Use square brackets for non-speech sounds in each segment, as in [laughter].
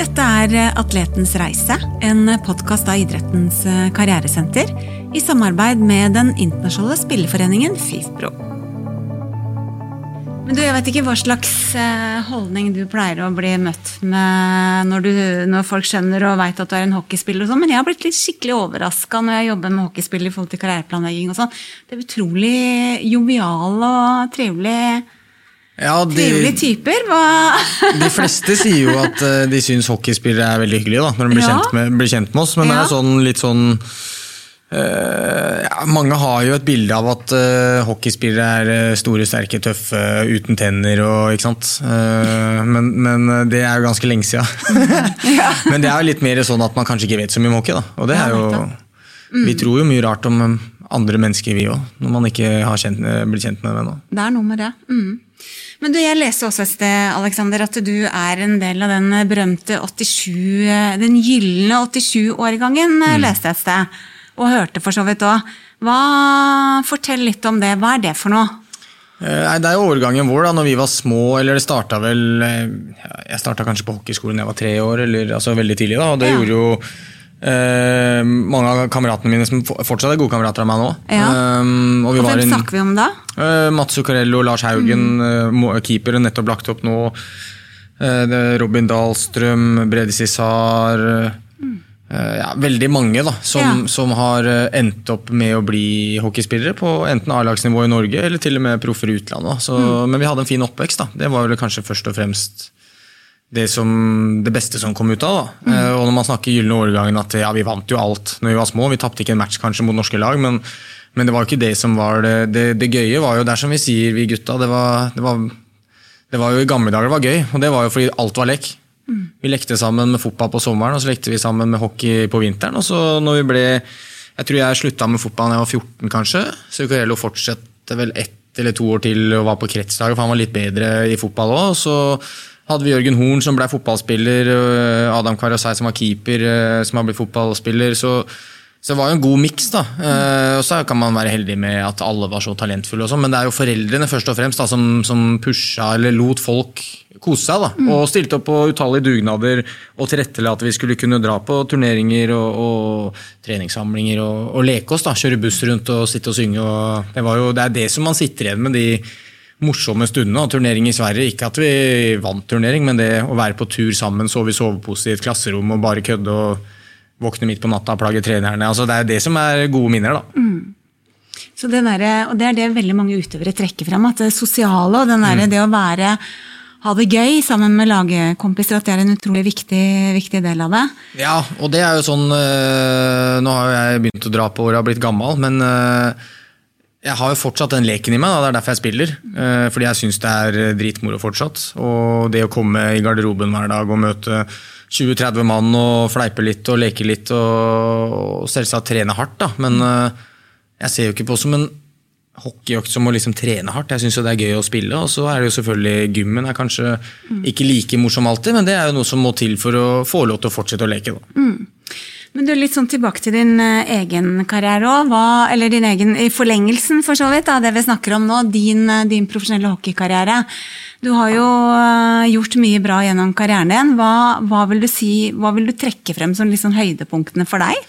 Dette er Atletens reise, en podkast av idrettens karrieresenter i samarbeid med den internasjonale spilleforeningen FIFPro. Men du, Jeg vet ikke hva slags eh, holdning du pleier å bli møtt med når, du, når folk skjønner og veit at du er en hockeyspiller, og sånn, men jeg har blitt litt skikkelig overraska når jeg jobber med hockeyspill i forhold til karriereplanlegging. og sånn. Det er utrolig jovial og trivelige Ja, de, trivelige typer. Hva [laughs] de fleste sier jo at eh, de syns hockeyspillere er veldig hyggelige da, når de blir, Ja. kjent, med, blir kjent med oss, men det er sånn litt sånn Uh, ja, Mange har jo et bilde av at uh, hockeyspillere er store, sterke, tøffe, uten tenner og ikke sant. Uh, men, men det er jo ganske lenge siden. [laughs] [laughs] men det er jo litt mer sånn at man kanskje ikke vet så mye om hockey. da. Og det er jo, nettopp. Vi tror jo mye rart om andre mennesker, vi òg, når man ikke har kjent, blitt kjent med dem ennå. Det er noe med det. Mm. Men du, jeg leste også et sted Alexander, at du er en del av den berømte 87, eh, den gylne 87-årgangen, Mm. eh, leste jeg et sted. Og hørte for så vidt òg. Fortell litt om det. Hva er det for noe? Eh, Nei, Det er jo årgangen vår da når vi var små, eller det starta vel eh, Jeg starta kanskje på hockeyskolen da jeg var tre år, eller altså veldig tidlig. da, og Det Ja. gjorde jo eh, mange av kameratene mine som fortsatt er gode kamerater av meg nå. Ja. Um, og vi Og var hvem snakker vi om da? Uh, Mats Zuccarello, Lars Haugen, mm. uh, keepere nettopp lagt opp nå. Uh, det Robin Dahlstrøm, Brede Cissar eh, ja, Veldig mange da, som, Ja. som har endt opp med å bli hockeyspillere på enten A-lagsnivå i Norge eller til og med proffer i utlandet. Så, mm. Men vi hadde en fin oppvekst. da. Det var vel kanskje først og fremst det, som, det beste som kom ut av. da. Eh, Og når man snakker gylne årgangen at ja, vi vant jo alt når vi var små. Vi tapte ikke en match kanskje mot norske lag, men, men det var jo ikke det som var det, det, det gøye. var jo der som vi sier, vi gutta. Det var, det, var, det var jo i gamle dager det var gøy, og det var jo fordi alt var lek. Vi lekte sammen med fotball på sommeren, og så lekte vi sammen med hockey på vinteren. Og så når vi ble Jeg tror jeg slutta med fotball da jeg var 14, kanskje. Så Cucurello fortsatte vel ett eller to år til og var på kretslaget, for han var litt bedre i fotball òg. Så hadde vi Jørgen Horn som ble fotballspiller, og Adam Karasei som var keeper, eh, som har blitt fotballspiller. Så, så det var jo en god miks. da. Eh, og så kan man være heldig med at alle var så talentfulle, og sånn, men det er jo foreldrene først og fremst da, som, som pusha eller lot folk kose seg. da, Og stilte opp på utallige dugnader og tilrettela at vi skulle kunne dra på turneringer og, og treningssamlinger og, og leke oss. da, Kjøre buss rundt og sitte og synge. og Det, var jo, det er det som man sitter igjen med. de morsomme stundene. av Turnering i Sverige, ikke at vi vant turnering, men det å være på tur sammen, sove i sovepose i et klasserom og bare kødde og våkne midt på natta og plage trenerne. altså Det er det som er gode minner. da. Så det der, og det er det veldig mange utøvere trekker frem. At det sosiale og den der, det å være ha det gøy sammen med lagkompiser, at det er en utrolig viktig, viktig del av det. Ja, og det er jo sånn øh, Nå har jeg begynt å dra på året og blitt gammel, men øh, jeg har jo fortsatt den leken i meg. Da. Det er derfor jeg spiller. øh, fordi jeg syns det er øh, dritmoro fortsatt. Og det å komme i garderoben hver dag og møte 20-30 mann og fleipe litt og leke litt og, selvsagt trene hardt, da. Men øh, jeg ser jo ikke på som en hockeyøkt som å liksom trene hardt. Jeg syns det er gøy å spille. Og så er det jo selvfølgelig gymmen er kanskje ikke like morsom alltid, men det er jo noe som må til for å få lov til å fortsette å leke. da. Men du, litt sånn tilbake til din eh, egen karriere òg. Eller din egen, i forlengelsen for så vidt, av det vi snakker om nå. Din, eh, din profesjonelle hockeykarriere. Du har jo eh, gjort mye bra gjennom karrieren din. Hva, hva, vil, du si, hva vil du trekke frem som sånn høydepunktene for deg?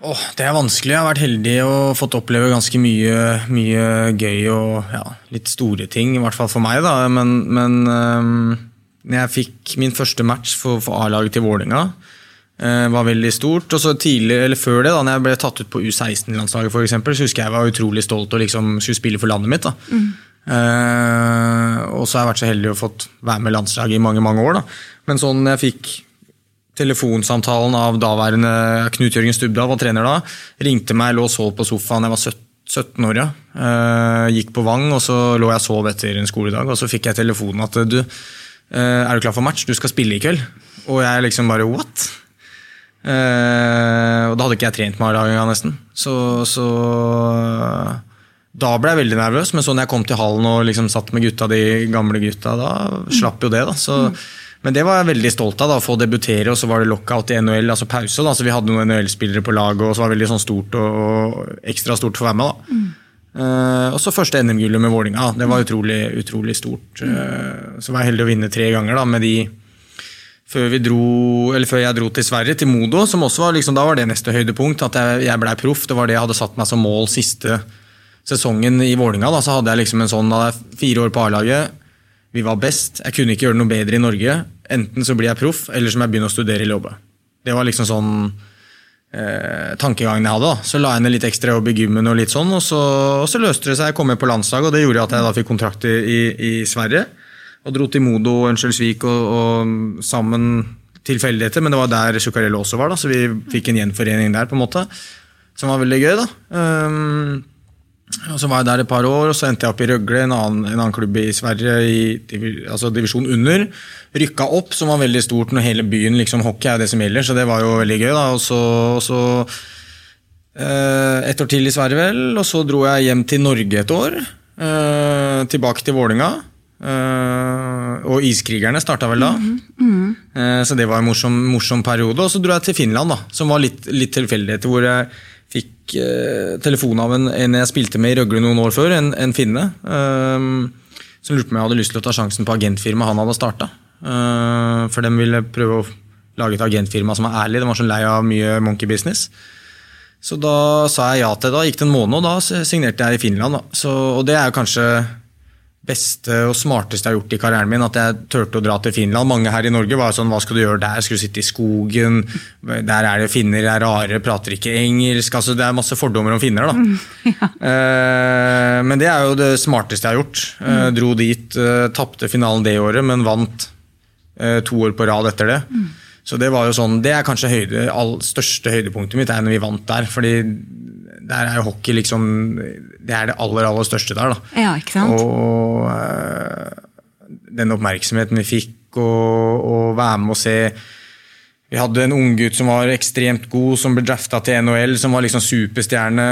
Åh, det er vanskelig. Jeg har vært heldig og fått oppleve ganske mye, mye gøy og ja, litt store ting, i hvert fall for meg. da. Men, men um, jeg fikk min første match for, for A-laget til Vålerenga, var veldig stort. Og så tidlig, eller før det, da når jeg ble tatt ut på U16-landslaget, for eksempel, så husker jeg jeg var utrolig stolt og liksom skulle spille for landet mitt. da. Eh, og så har jeg vært så heldig å fått være med landslaget i mange mange år. da. Men sånn jeg fikk telefonsamtalen av daværende Knut Jørgen Stubdal, var trener da, ringte meg, lå og sov på sofaen. Jeg var 17 17 år, ja. Eh, gikk på Vang, og så lå jeg og sov etter en skoledag. Og så fikk jeg telefonen at du, eh, er du klar for match? Du skal spille i kveld. Og jeg liksom bare what? Eh, og da hadde ikke jeg trent meg engang, nesten. Så, så da ble jeg veldig nervøs, men så når jeg kom til hallen og liksom satt med gutta, de gamle gutta, da slapp jo det. da. Så, Men det var jeg veldig stolt av, da, å få debutere, og så var det lockout i NHL, altså pause. da, Så vi hadde noen NHL-spillere på laget, og så var det veldig sånn stort og, og ekstra stort for å være med. da. Eh, og så første NM-gullet med Vålinga. Det var utrolig, utrolig stort. Eh, så var jeg heldig å vinne tre ganger da, med de før, dro, før jeg dro til Sverige, til Modo, som også var liksom, da var det neste høydepunkt. At jeg, jeg blei proff. Det var det jeg hadde satt meg som mål siste sesongen i Vålinga. Da, så hadde jeg liksom en sånn, da fire år på A-laget. Vi var best. Jeg kunne ikke gjøre det noe bedre i Norge. Enten så blir jeg proff, eller så må jeg begynne å studere eller jobbe. Det var liksom sånn eh, tankegangen jeg hadde. da. Så la jeg ned litt ekstra jobb i gymmen, og litt sånn, og så, og så løste det seg. Jeg kom med på landslaget, og det gjorde at jeg da fikk kontrakt i, i, i Sverige. Og dro til Modo og Örnsköldsvik og, og sammen tilfeldigheter, men det var der Zuccarello også var, da, så vi fikk en gjenforening der, på en måte. Som var veldig gøy, da. Um, og Så var jeg der et par år, og så endte jeg opp i Røgle, en annen, en annen klubb i Sverige, i altså divisjon under. Rykka opp, som var veldig stort når hele byen liksom Hockey er det som gjelder, så det var jo veldig gøy. da, Og så, og så eh, et år til i Sverige, vel, og så dro jeg hjem til Norge et år. eh, tilbake til Vålinga. Eh, og Iskrigerne starta vel da. Eh, så det var en morsom, morsom periode. Og så dro jeg til Finland, da, som var litt, litt tilfeldigheter, hvor jeg fikk uh, telefon av en, en jeg spilte med i Røgle noen år før, en, en finne. som lurte på om jeg hadde lyst til å ta sjansen på agentfirmaet han hadde starta. for de ville prøve å lage et agentfirma som var ærlig. De var så lei av mye monkey business. Så da sa jeg ja til det. Da gikk det en måned, og da signerte jeg i Finland. Da. Så, og det er jo kanskje beste og smarteste jeg har gjort i karrieren min. At jeg turte å dra til Finland. Mange her i Norge var sånn Hva skal du gjøre der? Skal du sitte i skogen? Der er det finner, er rare, prater ikke engelsk. Altså, det er masse fordommer om finner, da. [laughs] Eh, men det er jo det smarteste jeg har gjort. Eh, dro dit, eh, tapte finalen det året, men vant eh, to år på rad etter det. Så det var jo sånn, det er kanskje høyde, all, største høydepunktet mitt, er når vi vant der. fordi der er jo hockey liksom Det er det aller, aller største der. da. Ja, ikke sant? Og eh, den oppmerksomheten vi fikk, og, og være med og se Vi hadde en unggutt som var ekstremt god, som ble drafta til NHL, som var liksom superstjerne.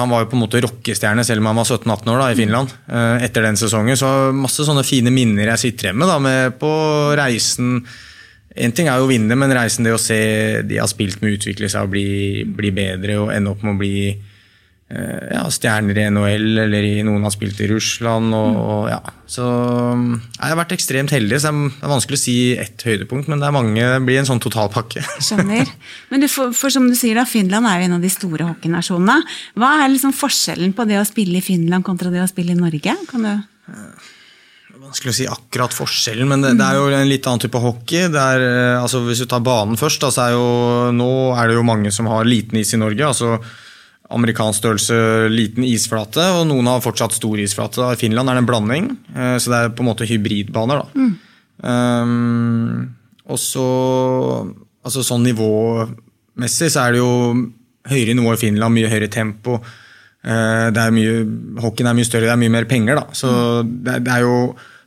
Han var jo på en måte rockestjerne selv om han var 17-18 år da, i Finland. eh, etter den sesongen. Så masse sånne fine minner jeg sitter igjen med da, med på reisen. En ting er jo å vinne, men reisen det å se de har spilt med, utvikle seg og bli, bli bedre og ende opp med å bli ja, stjerner i NHL, eller i, noen har spilt i Russland. Og, og, ja. Så mm, jeg har vært ekstremt heldig, så det er vanskelig å si ett høydepunkt, men det er mange, det blir en sånn totalpakke. Skjønner. Men du, for, for som du sier, da, Finland er jo en av de store hockeynasjonene. Hva er liksom forskjellen på det å spille i Finland kontra det å spille i Norge? Kan du... vanskelig å si akkurat forskjellen, men det, det er jo en litt annen type hockey. Det er, eh, altså hvis du tar banen først, da, så er jo, nå er det jo mange som har liten is i Norge. altså Amerikansk størrelse, liten isflate, og noen har fortsatt stor isflate. I Finland er det en blanding, eh, så det er på en måte hybridbaner. da. Um, og så altså sånn nivåmessig så er det jo høyere nivå i Finland, mye høyere tempo. Eh, det er mye, hockeyen er mye større, det er mye mer penger, da. Så det, er- det er jo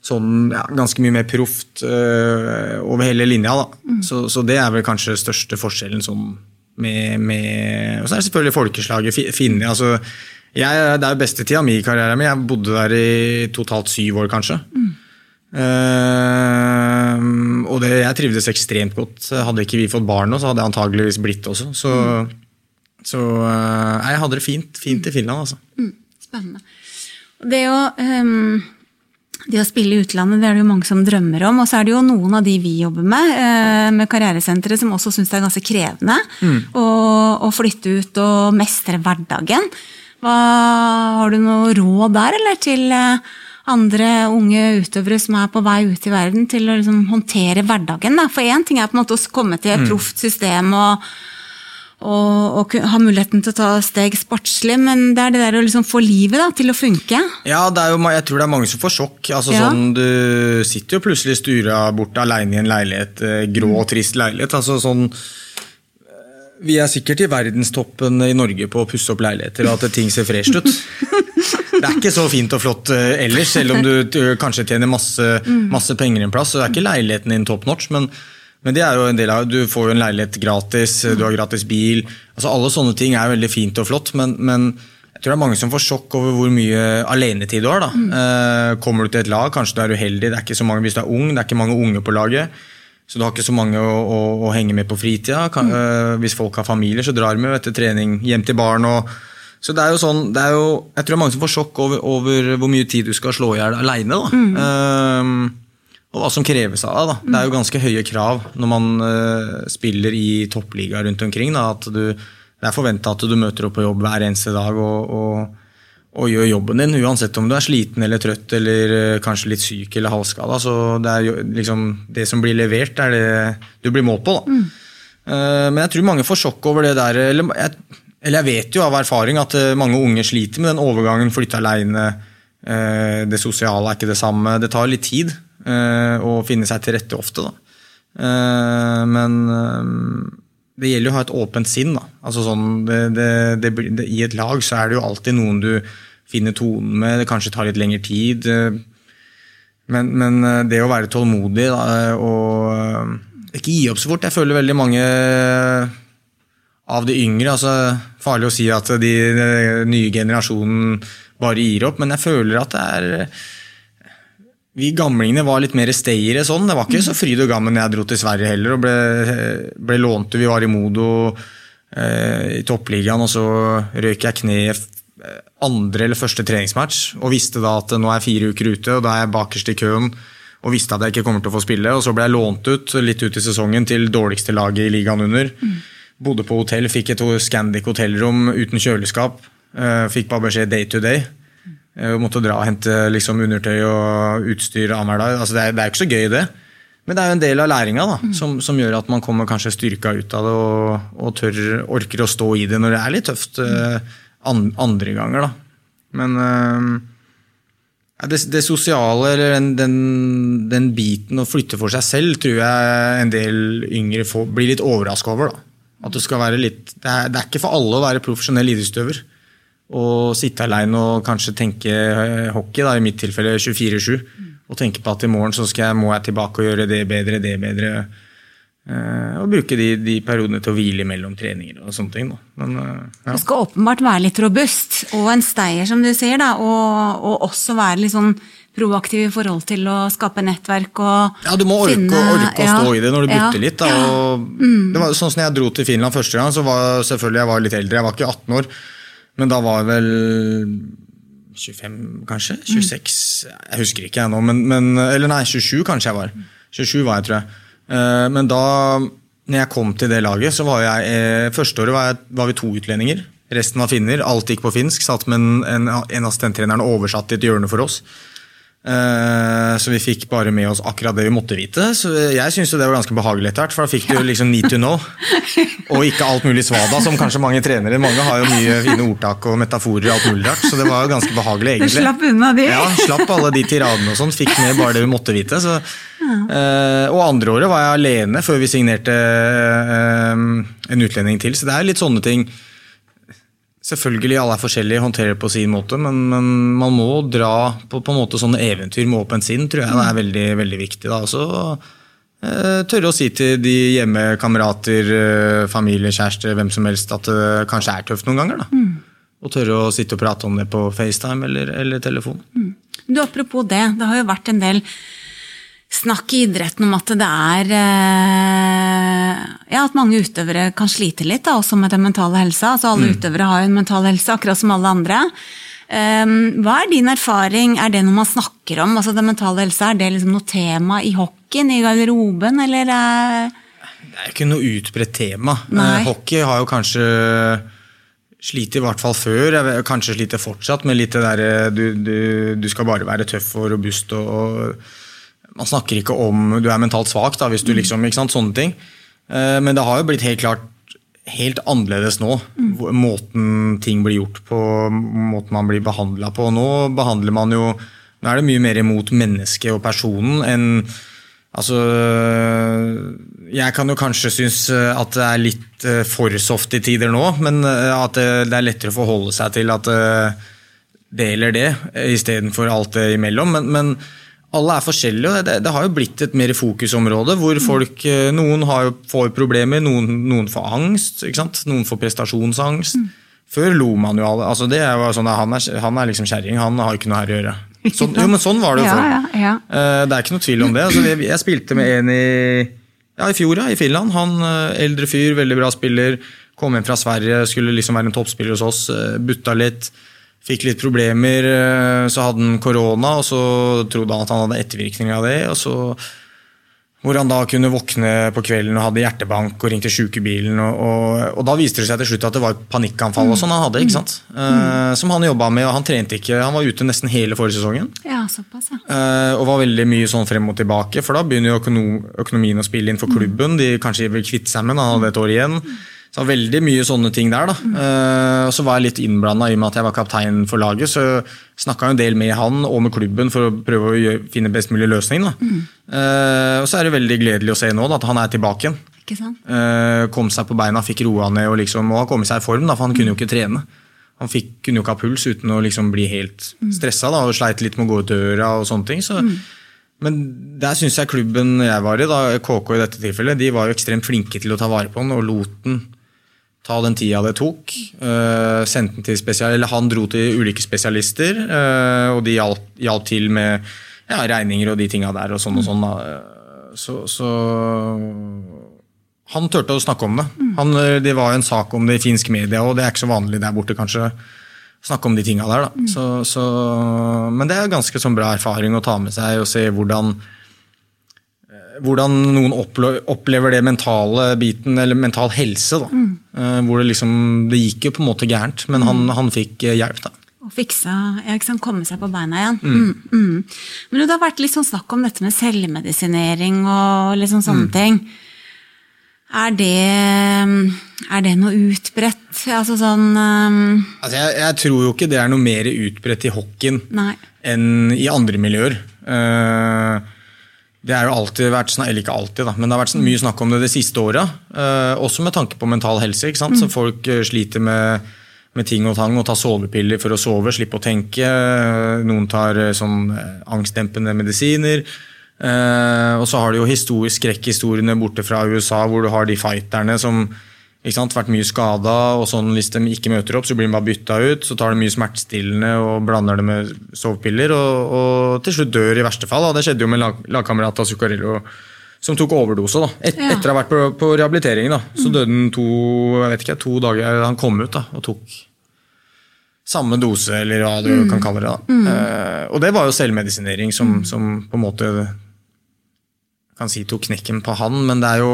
sånn ja, ganske mye mer proft uh, over hele linja, da. Så, så det er vel kanskje største forskjellen sånn med, med Og så er det selvfølgelig folkeslaget. Fi- Finne. Altså, jeg, det er jo beste tida mi i karrieren min. Jeg bodde der i totalt syv år, kanskje. Eh, og det, jeg trivdes ekstremt godt. Hadde ikke vi fått barn nå, så hadde jeg antageligvis blitt også. Så, så uh, jeg hadde det fint, fint i Finland, altså. Mm, spennende. Det å, ehm, det å spille i utlandet det er det jo mange som drømmer om. Og så er det jo noen av de vi jobber med, eh, med Karrieresenteret, som også syns det er ganske krevende å, å flytte ut og mestre hverdagen. Hva, har du noe råd der, eller til eh, andre unge utøvere som er på vei ut i verden, til å liksom håndtere hverdagen? Da? For én ting er på en måte å komme til et proft system og og, og ha muligheten til å ta steg sportslig, men det er det der å liksom få livet da, til å funke. Ja, det er jo, jeg tror det er mange som får sjokk. Altså, Ja. sånn, du sitter jo plutselig stura bort aleine i en leilighet, eh, grå og trist leilighet. Altså, sånn, eh, vi er sikkert i verdenstoppen i Norge på å pusse opp leiligheter og at ting ser fresh ut. [laughs] Det er ikke så fint og flott eh, ellers, selv om du kanskje tjener masse, masse penger en plass. Så det er ikke leiligheten din top notch, men, men det er jo en del av Du får jo en leilighet gratis, du har gratis bil. Altså Alle sånne ting er veldig fint og flott, men, men jeg tror det er mange som får sjokk over hvor mye alenetid du har. da. Eh, kommer du til et lag, kanskje du er uheldig, det er ikke så mange hvis du er ung, det er ikke mange unge på laget. Så du har ikke så mange å, å, å henge med på fritida. Kan, eh, hvis folk har familier, så drar de jo etter trening hjem til barn. og så det er jo sånn, det er jo, Jeg tror det er mange som får sjokk over, over hvor mye tid du skal slå i hjel aleine. Og hva som kreves av deg. Det er jo ganske høye krav når man uh, spiller i toppliga rundt omkring. Da, at du, det er forventa at du møter opp på jobb hver eneste dag og, og, og, gjør jobben din. Uansett om du er sliten eller trøtt eller uh, kanskje litt syk eller halvskada. Så det er jo liksom det som blir levert, er det du blir målt på. da. Eh, Men jeg tror mange får sjokk over det der. Eller jeg, eller jeg vet jo av erfaring at mange unge sliter med den overgangen, flytte aleine. Det sosiale er ikke det samme. Det tar litt tid eh, å finne seg til rette ofte, da. Eh, Men eh, det gjelder jo å ha et åpent sinn. da. Altså sånn, det, det, det, I et lag så er det jo alltid noen du finner tonen med. Det kanskje tar litt lengre tid. Men, men det å være tålmodig da, og ikke gi opp så fort Jeg føler veldig mange av de yngre altså Farlig å si at de, den nye generasjonen bare gir opp, men jeg føler at det er vi gamlingene var litt mer stayere sånn. Det var ikke så fryd og gammen jeg dro til Sverige heller og ble, ble lånt. Vi var i Modo eh, i toppligaen, og så røyk jeg kne eh, andre eller første treningsmatch og visste da at nå er jeg fire uker ute, og da er jeg bakerst i køen og visste at jeg ikke kommer til å få spille. Og så ble jeg lånt ut litt ut i sesongen til dårligste laget i ligaen under. Bodde på hotell, fikk et Scandic hotellrom uten kjøleskap. Eh, Fikk bare beskjed day to day. Eh, måtte dra og hente liksom, undertøy og utstyr annenhver dag. Altså, det, er, det er ikke så gøy, det. Men det er jo en del av læringa da, som, som gjør at man kommer kanskje styrka ut av det og, og tør, orker å stå i det når det er litt tøft eh, an, andre ganger. Da. Men eh, det, det sosiale, eller den, den, den biten å flytte for seg selv, tror jeg en del yngre får, blir litt overraska over. Da. At det, skal være litt, det, er, det er ikke for alle å være profesjonell idrettsutøver. Og sitte alene og kanskje tenke eh, hockey, da, i mitt tilfelle 24-7. Og tenke på at i morgen så skal jeg, må jeg tilbake og gjøre det bedre, det bedre. Eh, og bruke de, de periodene til å hvile mellom treninger og sånne ting. Men, eh, ja. Du skal åpenbart være litt robust og en steier, som du sier, da, og, og også være litt sånn proaktiv i forhold til å skape nettverk og Ja, du må orke, finne- orke å ja, stå i det når du ja, litt. Da, og det var sånn som jeg dro til Finland første gang, så var selvfølgelig jeg var litt eldre. Jeg var ikke 18 år, men da var jeg vel 25, kanskje? 26? Jeg husker ikke jeg nå, men, men Eller nei, 27 kanskje jeg var. 27 var jeg, tror jeg. Eh, Men da når jeg kom til det laget, så var jeg eh, Første året var, jeg, var vi to utlendinger. Resten var finner. Alt gikk på finsk. Satt med en, en, en assistenttreneren og oversatte i et hjørne for oss. Eh, Så vi fikk bare med oss akkurat det vi måtte vite. Så jeg syns det var ganske behagelig etter hvert, for da fikk du liksom need to know. Og ikke alt mulig svada, som kanskje mange trenere. Mange har jo mye fine ordtak og metaforer og alt mulig rart, så det var jo ganske behagelig, Du slapp unna de. Ja, slapp alle de tiradene og sånn. Fikk med bare det vi måtte vite. Så. Eh, og andre året var jeg alene før vi signerte eh, en utlending til. Så det er litt sånne ting. Selvfølgelig, alle er forskjellige, håndterer det på sin måte, men, men man må dra på, på en måte sånne eventyr med åpent sinn, tror jeg det er veldig, veldig viktig. Da. Også eh, tørre å si til de hjemme, kamerater, eh, familie, kjæreste, hvem som helst, at det kanskje er tøft noen ganger. Da. Og tørre å sitte og prate om det på FaceTime eller, eller telefon. Du, Apropos det, det har jo vært en del snakk i idretten om at det er eh, Ja, at mange utøvere kan slite litt, da, også med den mentale helsa. Altså Alle utøvere har jo en mental helse, akkurat som alle andre. Eh, hva er din erfaring? Er det noe man snakker om? Altså Den mentale helsa, er det liksom noe tema i hockeyen, i garderoben, eller er Det er ikke noe utbredt tema. Nei. Eh, hockey har jo kanskje sliter i hvert fall før, kanskje sliter fortsatt med litt det derre du, du, du skal bare være tøff og robust og, og Man snakker ikke om du er mentalt svak, da, hvis du liksom ikke sant, Sånne ting. Eh, Men det har jo blitt helt klart helt annerledes nå. Måten ting blir gjort på, måten man blir behandla på. Nå behandler man jo Nå er det mye mer imot mennesket og personen enn Altså, jeg kan jo kanskje synes eh, at det er litt eh, for soft i tider nå, men at det er lettere å forholde seg til at det eller det, istedenfor alt det imellom. Men, men alle er forskjellige, og det, det har jo blitt et mer fokusområde hvor folk eh, Noen har får problemer, noen, noen får angst, ikke sant? noen får prestasjonsangst. Før lo man jo alle. altså det var sånn, at Han er, han er liksom kjerring, han har ikke noe her å gjøre. Sånn, jo, men sånn var det jo før. ja, ja. ja. Det er ikke noe tvil om det. Altså, jeg, jeg spilte med en i, ja, i fjor, i Finland. Han eh, eldre fyr, veldig bra spiller. Kom hjem fra Sverige, skulle liksom være en toppspiller hos oss. eh, Butta litt. Fikk litt problemer, eh, så hadde han korona, og så trodde han at han hadde ettervirkninger av det. og så hvor han da kunne våkne på kvelden og hadde hjertebank og ringte sykebilen. Og, og, og, da viste det seg til slutt at det var panikkanfall og sånn han hadde. ikke sant? Mm. Uh, som han jobba med, og han trente ikke. Han var ute nesten hele forrige sesongen. Ja, såpass, ja. Uh, og var veldig mye sånn frem og tilbake, for da begynner jo økonom, økonomien å spille inn for klubben. De kanskje vil kvitte seg med han hadde et år igjen. Så veldig mye sånne ting der. da. Uh, og så var jeg litt innblanda i og med at jeg var kaptein for laget. Så snakka en del med han og med klubben for å prøve å gjøre, finne best mulig løsning. da. Mm. Uh, og så er det veldig gledelig å se nå da, at han er tilbake igjen. Ikke sant? Uh, kom seg på beina, fikk roa ned og, liksom, og har kommet seg i form, da, for han kunne jo ikke trene. Han fikk, kunne jo ikke ha puls uten å liksom bli helt mm. stressa da, og sleit litt med å gå ut døra og sånne ting. så mm. Men der syns jeg klubben jeg var i, da, KK i dette tilfellet, de var jo ekstremt flinke til å ta vare på han og lot den ta den tida det tok. Uh, sendte til spesial, eller Han dro til ulike spesialister, uh, og de hjalp, hjalp til med ja, regninger og de tinga der. og sånn og sånn. Uh, så, så, han turte å snakke om det. Han, det var en sak om det i finsk media, og det er ikke så vanlig der borte, kanskje. Snakke om de tinga der, da. Så, så, men det er ganske sånn bra erfaring å ta med seg og se hvordan hvordan noen opplever det mentale biten, eller mental helse. da. Mm. Eh, hvor det liksom Det gikk jo på en måte gærent, men han, mm. han fikk eh, hjelp. da. Og fiksa, sant, komme seg på beina igjen. Mm. Mm, mm. Men det har vært litt sånn snakk om dette med selvmedisinering og liksom sånne mm. ting. Er det, er det noe utbredt? Altså sånn um... altså jeg, jeg, tror jo ikke det er noe mer utbredt i hockeyen enn i andre miljøer. Uh, det har jo alltid vært, sånn, eller ikke alltid, da, men det har vært mye snakk om det de siste året. Eh, også med tanke på mental helse. ikke sant? Så mm. folk eh, sliter med, med, ting og tang og tar sovepiller for å sove, slippe å tenke. Noen tar eh, sånn eh, angstdempende medisiner. Eh, og så har du jo skrekkhistoriene borte fra USA, hvor du har de fighterne som ikke sant? Vært mye skada, og sånn hvis de ikke møter opp, så blir de bare bytta ut. Så tar de mye smertestillende og blander det med sovepiller, og, og, til slutt dør i verste fall. Da. Det skjedde jo med lag, lagkamerat Zuccarello som tok overdose da. Et, ja. etter å ha vært på, på rehabilitering. da. Så mm. døde han to, jeg vet ikke, to dager Han kom ut da, og tok samme dose, eller hva du mm. kan kalle det. da. Mm. Uh, og det var jo selvmedisinering som, mm. som på en måte kan si tok knekken på han, men det er jo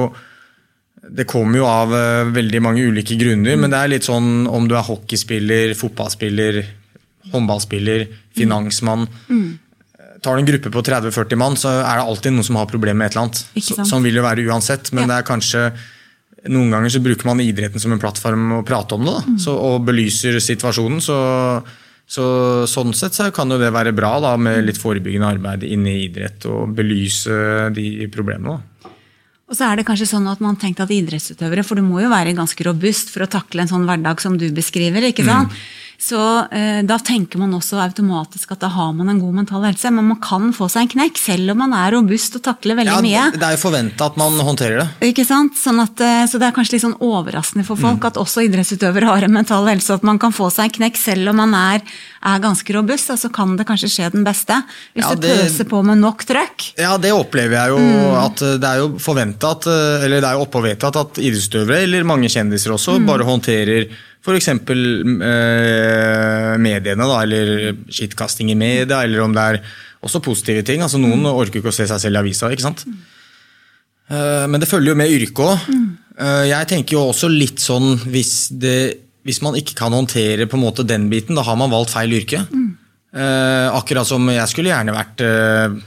det kommer jo av uh, veldig mange ulike grunner, men det er litt sånn om du er hockeyspiller, fotballspiller, håndballspiller, finansmann. Mm. Tar du en gruppe på 30-40 mann, så er det alltid noen som har problemer med et eller annet. Sånn vil det være uansett, men ja. det er kanskje noen ganger så bruker man idretten som en plattform å prate om det, mm. så, og belyser situasjonen. Så, så, sånn sett så kan jo det være bra da, med litt forebyggende arbeid inne i idrett og belyse de problemene. Da. Og så er det kanskje sånn at man tenkte at idrettsutøvere, for du må jo være ganske robust for å takle en sånn hverdag som du beskriver. ikke sant? Mm. Så eh, da tenker man også automatisk at da har man en god mental helse. Men man kan få seg en knekk, selv om man er robust og takler veldig ja, mye. Det er jo forventa at man håndterer det. Ikke sant? Sånn at, eh, så det er kanskje litt sånn overraskende for folk mm. at også idrettsutøvere har en mental helse, at man kan få seg en knekk selv om man er, er ganske robust. Så kan det kanskje skje den beste, hvis ja, det, du pøser på med nok trøkk. Ja, det opplever jeg jo. Mm. at eh, Det er jo forventa, eller det er jo oppe vedtatt at idrettsutøvere, eller mange kjendiser også, mm. bare håndterer f.eks. Eh, mediene, da, eller skittkasting i media, eller om det er også positive ting. altså Noen mm. orker ikke å se seg selv i avisa. ikke sant? Eh, men det følger jo med yrket òg. Mm. Eh, jeg tenker jo også litt sånn hvis, det, hvis, man ikke kan håndtere på en måte den biten, da har man valgt feil yrke. Mm. Eh, akkurat som jeg skulle gjerne vært eh,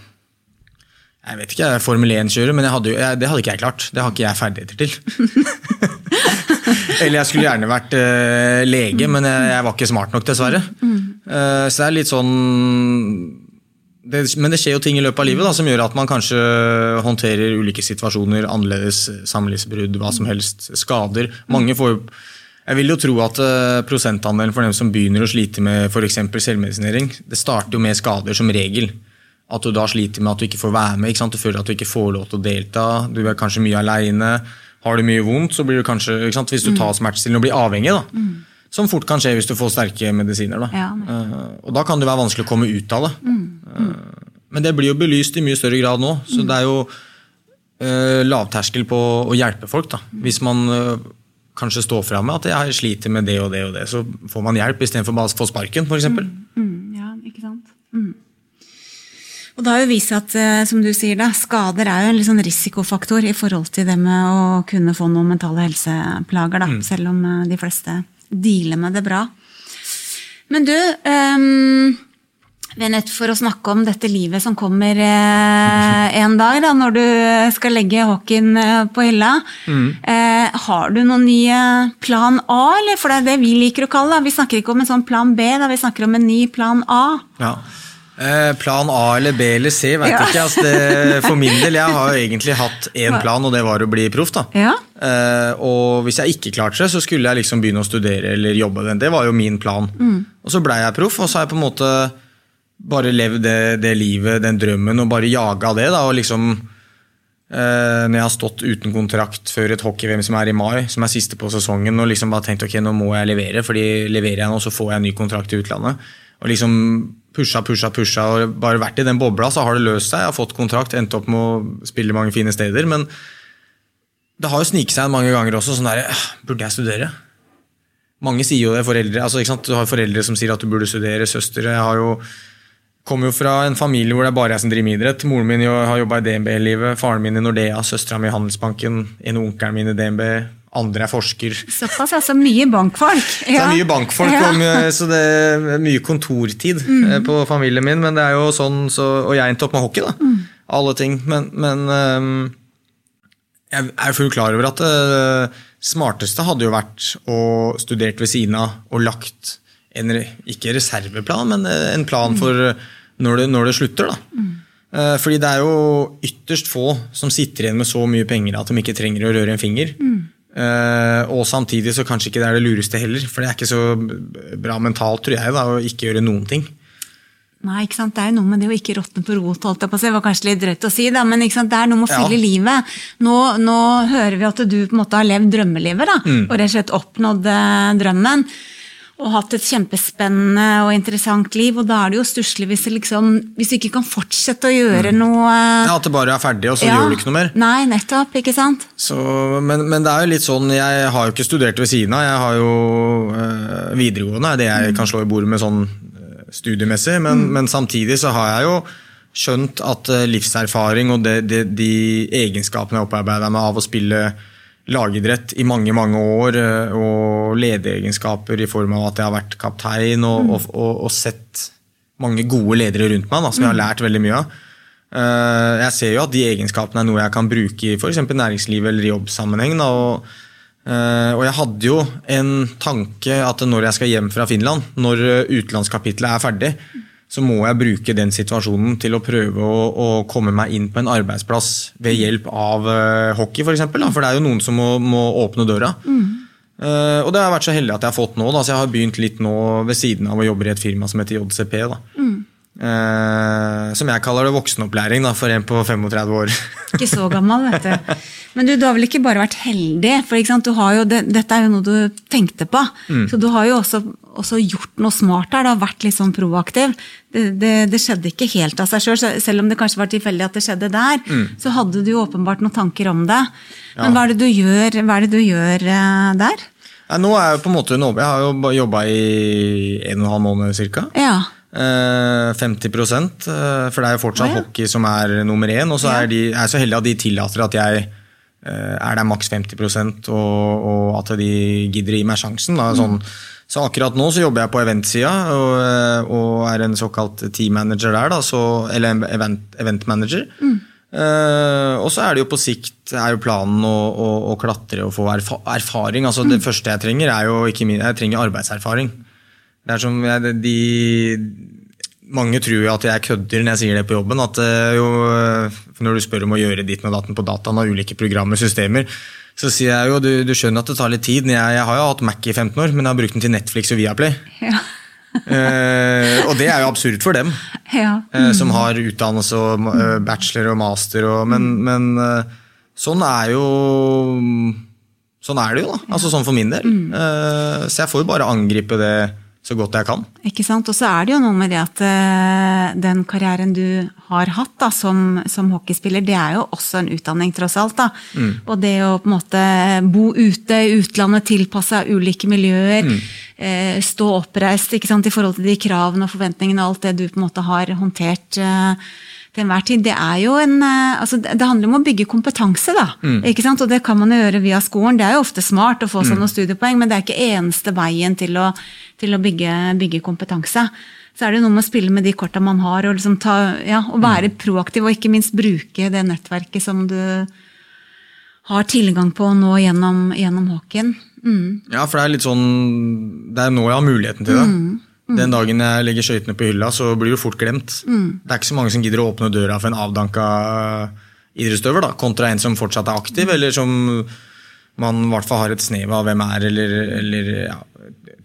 jeg vet ikke, jeg er Formel 1-kjører, men hadde, jeg, det hadde ikke jeg klart. Det har ikke jeg ferdigheter til. [laughs] Eller jeg skulle gjerne vært uh, lege, men jeg, jeg, var ikke smart nok, dessverre. Uh, så det er litt sånn det, Men det skjer jo ting i løpet av livet da, som gjør at man kanskje håndterer ulike situasjoner annerledes. Samlivsbrudd, hva som helst. Skader. Mange får jeg vil jo tro at uh, prosentandelen for dem som begynner å slite med f.eks. selvmedisinering, det starter jo med skader som regel. At du da sliter med at du ikke får være med, du føler at du ikke får lov til å delta, du er kanskje mye aleine. Har du mye vondt, så blir du kanskje, hvis du mm. tar smertestillende og blir avhengig, da, mm. som fort kan skje hvis du får sterke medisiner. Da. Ja, uh, og da kan det være vanskelig å komme ut av det. Mm. Uh, men det blir jo belyst i mye større grad nå, så mm. det er jo uh, lavterskel på å hjelpe folk. Da. Hvis man kanskje står fram med at jeg sliter med det og det og det. Så får man hjelp istedenfor bare å få sparken, f.eks. Mm, ja, ikke sant. Mm. Og det har jo vist seg at eh, som du sier da, skader er jo en sånn risikofaktor i forhold til det med å kunne få noen mentale helseplager, da, Mm. selv om eh, de fleste dealer med det bra. Men du, um, er nødt for å snakke om dette livet som kommer eh, en dag, da, når du skal legge hockeyen på hylla. Mm. Eh, har du noen nye plan A, eller? For det er det vi liker å kalle det. Vi snakker ikke om en sånn plan B, da, vi snakker om en ny plan A. Ja. Eh, plan A eller B eller C, veit Ja. ikke. Altså det, for min del, jeg har jo egentlig hatt én plan, og det var å bli proff. da. Ja. Eh, og hvis jeg ikke klarte det, så skulle jeg liksom begynne å studere eller jobbe. Det var jo min plan. Og så blei jeg proff, og så har jeg på en måte bare levd det, det livet, den drømmen, og bare jaga det. da, og liksom eh, Når jeg har stått uten kontrakt før et hockey-VM som er i mai, som er siste på sesongen, og liksom bare tenkt ok, nå må jeg levere, fordi leverer jeg nå, så får jeg en ny kontrakt i utlandet. Og liksom pusha, pusha, pusha, og bare vært i den bobla, så har det løst seg. Jeg har fått kontrakt, endt opp med å spille mange fine steder. men det har jo sniket seg mange ganger også sånn der, «Ah, Burde jeg studere? Mange sier jo det, foreldre. altså ikke sant, Du har foreldre som sier at du burde studere, søstre. Jeg har jo kommer jo fra en familie hvor det er bare jeg som driver med idrett. Moren min har jobba i DNB hele livet, faren min i Nordea, søstera mi i Handelsbanken, en onkelen min i DNB, andre er forsker. Såpass, altså. Mye bankfolk. [laughs] Så det er mye bankfolk, Ja. Mm. mye, så det er mye kontortid mm. på familien min. Men det er jo sånn, så, og jeg endte opp med hockey, da. Mm. Alle ting. Men, men um, jeg er fullt klar over at det smarteste hadde jo vært å studert ved siden av og lagt en, ikke reserveplan, men eh, en plan for når det, når det slutter. da. Mm. Fordi det er jo ytterst få som sitter igjen med så mye penger at de ikke trenger å røre en finger. Eh, og samtidig så kanskje ikke det er det lureste heller, for det er ikke så bra mentalt, tror jeg, da, å ikke gjøre noen ting. Nei, ikke sant? Det er jo noe med det å ikke råtne på rot, holdt jeg på å si. Det var kanskje litt drøyt å si, da, men ikke sant? det er noe med å Ja. fylle livet. Nå, nå hører vi at du på en måte har levd drømmelivet, da, Mm. og rett og slett oppnådd eh, drømmen. Og hatt et kjempespennende og interessant liv, og da er det jo stusslig hvis, liksom, hvis du ikke kan fortsette å gjøre noe eh, Ja, At det bare er ferdig, og så ja. gjør du ikke noe mer. Nei, nettopp, ikke sant? Så, men, men det er jo litt sånn, jeg har jo ikke studert ved siden av. Jeg har jo øh, videregående, er det jeg kan slå i bordet med sånn øh, studiemessig. Men, men samtidig så har jeg jo skjønt at øh, livserfaring og det, det, de egenskapene jeg opparbeida meg av å spille lagidrett i mange mange år, øh, og lederegenskaper i form av at jeg har vært kaptein og, og, og, og sett mange gode ledere rundt meg, da, som jeg har lært veldig mye av. Eh, Jeg ser jo at de egenskapene er noe jeg kan bruke i f.eks. næringsliv eller jobbsammenheng. Da, og, eh, og jeg hadde jo en tanke at når jeg skal hjem fra Finland, når eh, utenlandskapitlet er ferdig, så må jeg bruke den situasjonen til å prøve å, å komme meg inn på en arbeidsplass ved hjelp av uh, hockey, f.eks. For, eksempel, for det er jo noen som må, må åpne døra. Eh, og det har jeg vært så heldig at jeg har fått nå, da, så jeg har begynt litt nå ved siden av å jobbe i et firma som heter JCP. Da. Eh, som jeg kaller det voksenopplæring da, for en på 35 år. [laughs] Ikke så gammel, vet du. Men du, du har vel ikke bare vært heldig, for det, dette er jo noe du tenkte på. Så du har jo også, også gjort noe smart her, du har vært litt sånn proaktiv. Det, det, det skjedde ikke helt av seg sjøl, selv om det kanskje var tilfeldig at det skjedde der. Så hadde du jo åpenbart noen tanker om det. Men hva er det du gjør, hva er det du gjør uh, der? Nei, nå er jeg på en måte Jeg har jo jobba i en og en halv måned ca. Ja. Eh, 50 eh, for det er jo fortsatt Å, ja. hockey som er nummer én. Og så er de, er så heldig at de tillater at jeg eh, er der maks 50 og, og at de gidder å gi meg sjansen. Sånn. Så akkurat nå så jobber jeg på eventsida og, eh, og er en såkalt team manager der. Da, så, eller event, event manager. Eh, og så er det jo på sikt er jo planen å, å, å klatre og få erfa erfaring. Altså Det første jeg trenger, er jo ikke min, jeg trenger arbeidserfaring. Det er som jeg, de, Mange tror jo at jeg kødder når jeg sier det på jobben. at eh, jo, Når du spør om å gjøre ditt med datten på dataen av ulike programmer systemer, så sier jeg jo du, du skjønner at det tar litt tid. Jeg, jeg har jo hatt Mac i 15 år, men jeg har brukt den til Netflix og Viaplay. Ja. [laughs] Eh, og det er jo absurd for dem [laughs] ja. eh, som har utdannelse og eh, bachelor og master. Og, men, men eh, sånn er jo Sånn er det jo, da. Altså Sånn for min del. Eh, så jeg får jo bare angripe det så godt jeg kan. Ikke sant? Og så er det jo noe med det at uh, den karrieren du har hatt da, som, som, hockeyspiller, det er jo også en utdanning, tross alt. da. Mm. Og det å på en måte bo ute i utlandet, tilpasse ulike miljøer, mm. uh, stå oppreist ikke sant, i forhold til de kravene og forventningene og alt det du på en måte har håndtert. Uh, til enhver tid, det er jo en altså Det handler om å bygge kompetanse, da. Mm. ikke sant? Og det kan man jo gjøre via skolen. Det er jo ofte smart å få seg mm. noen studiepoeng, men det er ikke eneste veien til å til å bygge, bygge, kompetanse. Så er det noe med å spille med de korta man har, og, liksom ta, ja, og være mm. proaktiv, og ikke minst bruke det nettverket som du har tilgang på nå gjennom, gjennom Håken. Mm. Ja, for det er litt sånn Det er nå jeg har muligheten til det. Mm. Mm. Den dagen jeg legger skøytene på hylla, så blir du fort glemt. Mm. Det er ikke så mange som gidder å åpne døra for en avdanka idrettsutøver, kontra en som fortsatt er aktiv, eller som man i hvert fall har et snev av hvem er, eller, eller ja,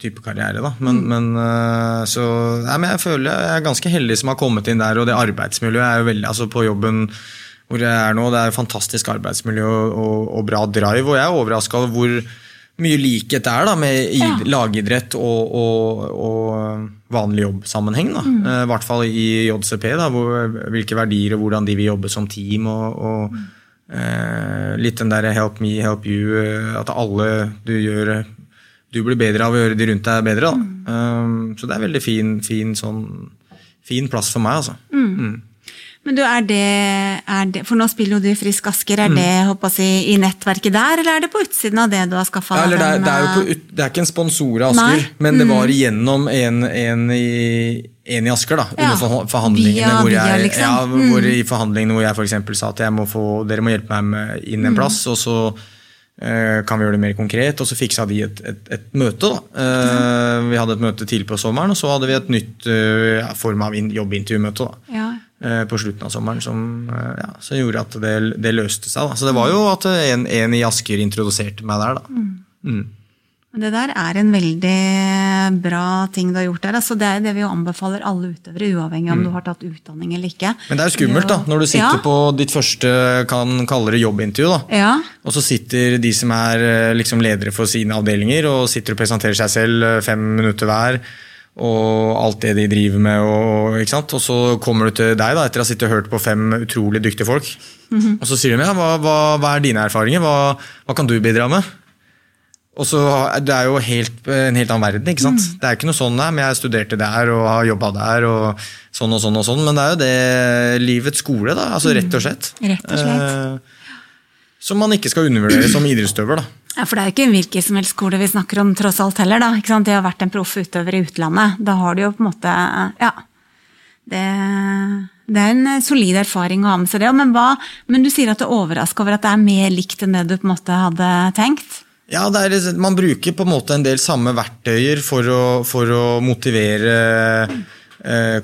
type karriere. Da. Men, mm. men, eh, så, ja, men jeg føler jeg er ganske heldig som har kommet inn der, og det arbeidsmiljøet er jo veldig altså På jobben hvor jeg er nå, det er fantastisk arbeidsmiljø og, og, og bra drive, og jeg er overraska over hvor mye likhet det er da, med ja. lagidrett og, og, vanlig jobbsammenheng. Da. Mm. Eh, I hvert fall i JCP, da, hvor, hvilke verdier og hvordan de vil jobbe som team. og, mm. eh, litt den derre 'help me, help you', at alle du gjør du blir bedre av å gjøre de rundt deg bedre. Mm. Um, så det er veldig fin, fin, sånn, fin plass for meg, altså. Mm. mm. Men du, er det, er det, For nå spiller jo du Frisk Asker. Er mm. det håper jeg, i nettverket der, eller er det på utsiden av det du har skaffa ja, det, er, det, er det er ikke en sponsor av Asker, Nei. men det var mm. gjennom en, en, i, en i Asker. da, ja. under forhandlingene via, hvor jeg, via, liksom. ja, hvor, I forhandlingene hvor jeg for sa at må få, dere må hjelpe meg med inn en plass. og så Eh, kan vi gjøre det mer konkret? Og så fiksa de et, et, et møte. da. Eh, vi hadde et møte tidlig på sommeren, og så hadde vi et nytt eh, form av jobbintervjumøte da. Ja. På slutten av sommeren som, ja, som gjorde at det, det, løste seg. Da. Så det var jo at en, en i Asker introduserte meg der. da. Mm. Mm. Det der er en veldig bra ting du har gjort der. Altså, det er det vi anbefaler alle utøvere, uavhengig om mm. du har tatt utdanning eller ikke. Men det er jo skummelt da, når du sitter ja. på ditt første kan kalle det jobbintervju, da. Ja. og så sitter de som er eh, liksom, ledere for sine avdelinger og sitter og presenterer seg selv eh, fem minutter hver. Og alt det de driver med. Og, og så kommer du til deg da, etter å ha sittet og hørt på fem utrolig dyktige folk. Mm -hmm. Og så sier de ja, hva, hva, hva er dine erfaringer? Hva, hva kan du bidra med? Og så, Det er jo helt, en helt annen verden. ikke sant? Mm. Det er ikke noe sånn, men jeg studerte der og har jobba der. og sånn og sånn og sånn, Men det er jo det livets skole, da, altså rett og slett. Mm. Rett og slett. Eh, som man ikke skal undervurdere som idrettsutøver. da. Ja, For det er jo ikke en hvilken som helst skole vi snakker om, tross alt heller. da, ikke sant? De har vært en proff utøver i utlandet. Da har du jo på en måte Ja. Det, det er en solid erfaring å ha med seg det. Men, hva, men du sier at du er overraska over at det er mer likt enn det du på en måte hadde tenkt? Ja, er, Man bruker på en måte en del samme verktøyer for å, for å motivere eh,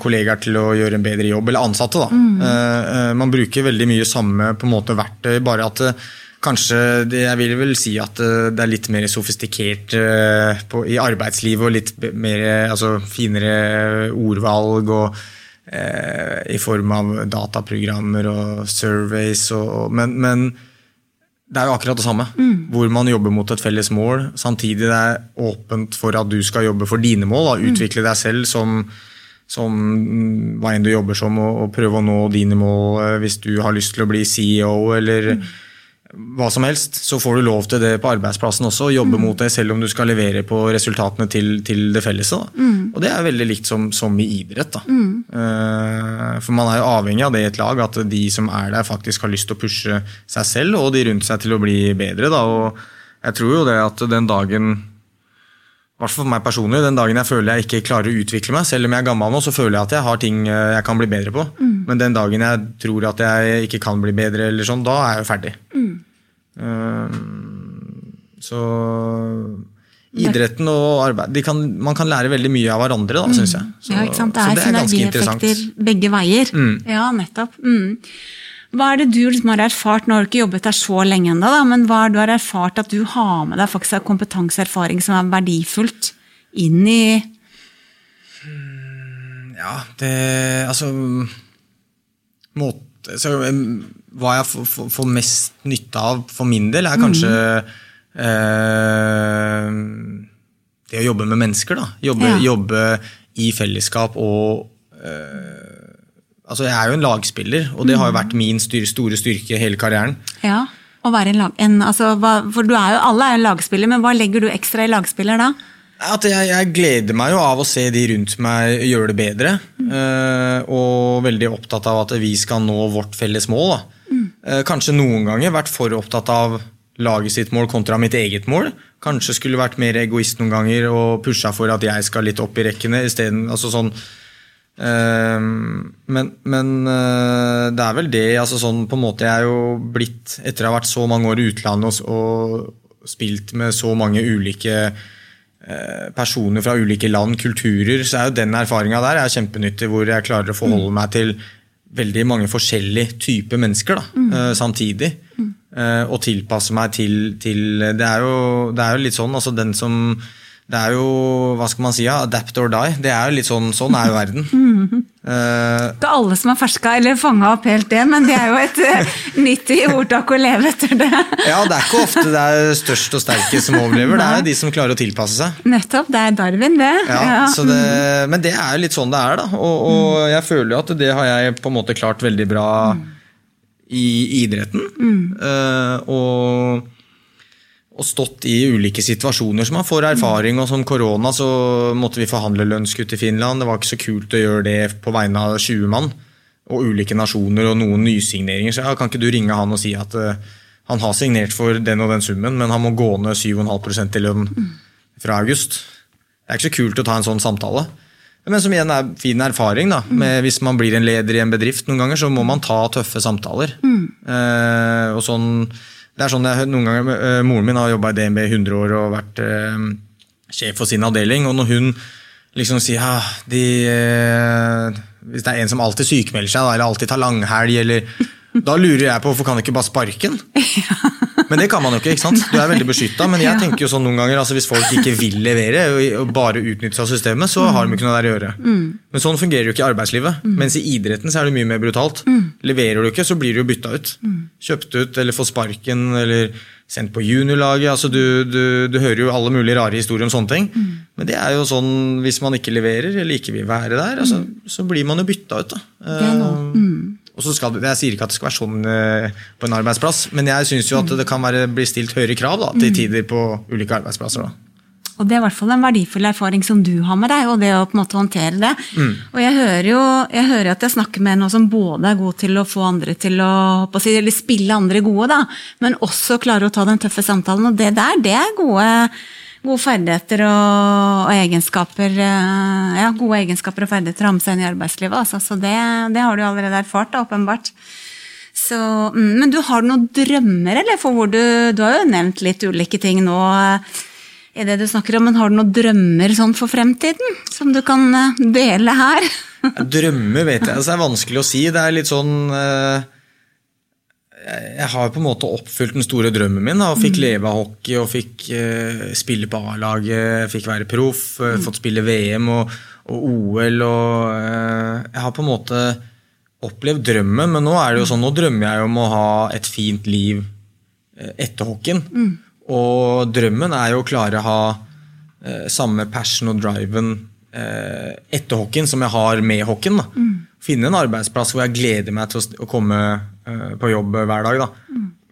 kollegaer til å gjøre en bedre jobb, eller ansatte. da. Mm. Eh, eh man bruker veldig mye samme på en måte verktøy, bare at det, eh, kanskje Jeg vil vel si at eh, det er litt mer sofistikert eh, på, i arbeidslivet, og litt mer, altså, finere ordvalg. og i form av dataprogrammer og surveys. Og, men, men det er jo akkurat det samme. Mm. Hvor man jobber mot et felles mål. Samtidig det er åpent for at du skal jobbe for dine mål. Da. Mm. Utvikle deg selv som, som hva enn du jobber som, og, og, prøve å nå dine mål eh, hvis du har lyst til å bli CEO eller mm hva som helst, så får du lov til det på arbeidsplassen også. Jobbe mm. mot det selv om du skal levere på resultatene til, til det felles. Mm. Og det er veldig likt som, som i idrett. Mm. Uh, for man er jo avhengig av det i et lag, at de som er der faktisk har lyst til å pushe seg selv og de rundt seg til å bli bedre. Da. Og jeg tror jo det at den dagen hvert for meg personlig, Den dagen jeg føler jeg ikke klarer å utvikle meg, selv om jeg er gammel nå, så føler jeg at jeg har ting eh, jeg kan bli bedre på. Mm. Men den dagen jeg tror at jeg ikke kan bli bedre, eller sånn, da er jeg jo ferdig. Mm. Um, så idretten og arbeid kan, Man kan lære veldig mye av hverandre, da, mm. syns jeg. Så, ja, ikke sant? Det er, det er ganske interessant. begge veier. Mm. Ja, nettopp. Mm. Hva er det du liksom har erfart, nå har du ikke jobbet der så lenge ennå, men hva er det du har erfart at du har med deg faktisk av kompetanseerfaring som er verdifullt inn i hmm, Ja, det Altså måte, så, Hva jeg får, mest nytte av for min del, er kanskje mm. eh, det å jobbe med mennesker. da. Jobbe, Ja. jobbe i fellesskap og eh, Altså, jeg er jo en lagspiller, og det har jo vært min styr, store styrke hele karrieren. Ja, å være en lag... En, altså, hva, for du er jo, alle er jo lagspiller, men hva legger du ekstra i lagspiller da? At jeg, jeg gleder meg jo av å se de rundt meg gjøre det bedre. eh, og veldig opptatt av at vi skal nå vårt felles mål. Da. Eh, kanskje noen ganger vært for opptatt av laget sitt mål kontra mitt eget mål. Kanskje skulle vært mer egoist noen ganger og pusha for at jeg skal litt opp i rekkene I stedet, Altså sånn, men men eh, det er vel det. altså sånn på en måte Jeg er jo blitt, etter å ha vært så mange år i utlandet og, og spilt med så mange ulike eh, personer fra ulike land, kulturer, så er jo den erfaringa der er kjempenyttig, hvor jeg klarer å forholde meg til veldig mange forskjellige typer mennesker da, mm. samtidig. Mm. og tilpasse meg til, til det, er jo, det er jo litt sånn, altså den som Det er jo, hva skal man si, ja, adapt or die. Det er jo litt sånn, sånn er jo verden. Det [laughs] Ikke alle som har ferska eller fanga opp helt det, men det er jo et eh, nyttig ordtak å leve etter det. [laughs] ja, det er ikke ofte det er størst og sterkest som overlever, det er jo de som klarer å tilpasse seg. Nettopp, det er Darwin, det. Ja, Så det, men det er jo litt sånn det er, da. Og, og jeg føler jo at det har jeg på en måte klart veldig bra i idretten. Uh, og, og stått i ulike situasjoner som man får erfaring. Og som korona så måtte vi forhandle lønnskutt i Finland. Det var ikke så kult å gjøre det på vegne av 20 mann. Og ulike nasjoner og noen nysigneringer. Så ja, kan ikke du ringe han og si at uh, han har signert for den og den summen, men han må gå ned 7,5 i lønn fra august. Det er ikke så kult å ta en sånn samtale. Men som igjen er fin erfaring. da, med Hvis man blir en leder i en bedrift, noen ganger, så må man ta tøffe samtaler. Uh, og sånn, det er sånn jeg, noen ganger, eh, Moren min har jobba i DNB i 100 år og vært eh, sjef for sin avdeling. og når hun liksom sier ja, de, eh, Hvis det er en som alltid sykemelder seg, da, eller alltid tar langhelg, eller da lurer jeg på hvorfor kan du ikke bare sparke den? Men det kan man jo ikke. ikke sant? Du er veldig beskytta. Men jeg tenker jo sånn noen ganger, altså hvis folk ikke vil levere og- bare utnytte seg av systemet, så har de ikke noe der å gjøre. Men sånn fungerer jo ikke i arbeidslivet. Mens i idretten så er det mye mer brutalt. Leverer du ikke, så blir du jo bytta ut. Kjøpt ut eller får sparken eller sendt på juniorlaget. Altså du, du, du hører jo alle mulige rare historier om sånne ting. Men det er jo sånn, hvis man ikke leverer eller ikke vil være der, altså, så blir man jo bytta ut. da. Er noe. Eh, og så skal, Jeg sier ikke at det skal være sånn eh, på en arbeidsplass, men jeg syns jo at det kan være, bli stilt høyere krav da, til tider på ulike arbeidsplasser. da. Og det er i hvert fall en verdifull erfaring som du har med deg, og det å på en måte håndtere det. Og jeg hører jo jeg hører at jeg snakker med noen som både er god til å få andre til å, å si, eller spille andre gode, da, men også klarer å ta den tøffe samtalen. Og det der, det er gode, gode ferdigheter og, og egenskaper eh, Ja, gode egenskaper og ferdigheter å ha med seg inn i arbeidslivet. Altså. Så det, det har du allerede erfart, da, åpenbart. Så, mm, men du har noen drømmer, eller? For hvor du, du har jo nevnt litt ulike ting nå eh, i det du snakker om, men har du noen drømmer sånn for fremtiden? Som du kan eh, dele her? [laughs] Drømmer vet jeg, altså det er vanskelig å si. Det er litt sånn eh, jeg- har på en måte oppfylt den store drømmen min da, og fikk leve av hockey og fikk uh, spille på A-laget, fikk være proff, eh, fått spille VM og, og OL og uh, Jeg har på en måte opplevd drømmen, men nå er det jo sånn, nå drømmer jeg om å ha et fint liv etter hockeyen. Og drømmen er jo å klare å ha samme passion og driven etter hockeyen som jeg har med hockeyen. Mm. Finne en arbeidsplass hvor jeg gleder meg til å, komme på jobb hver dag. da.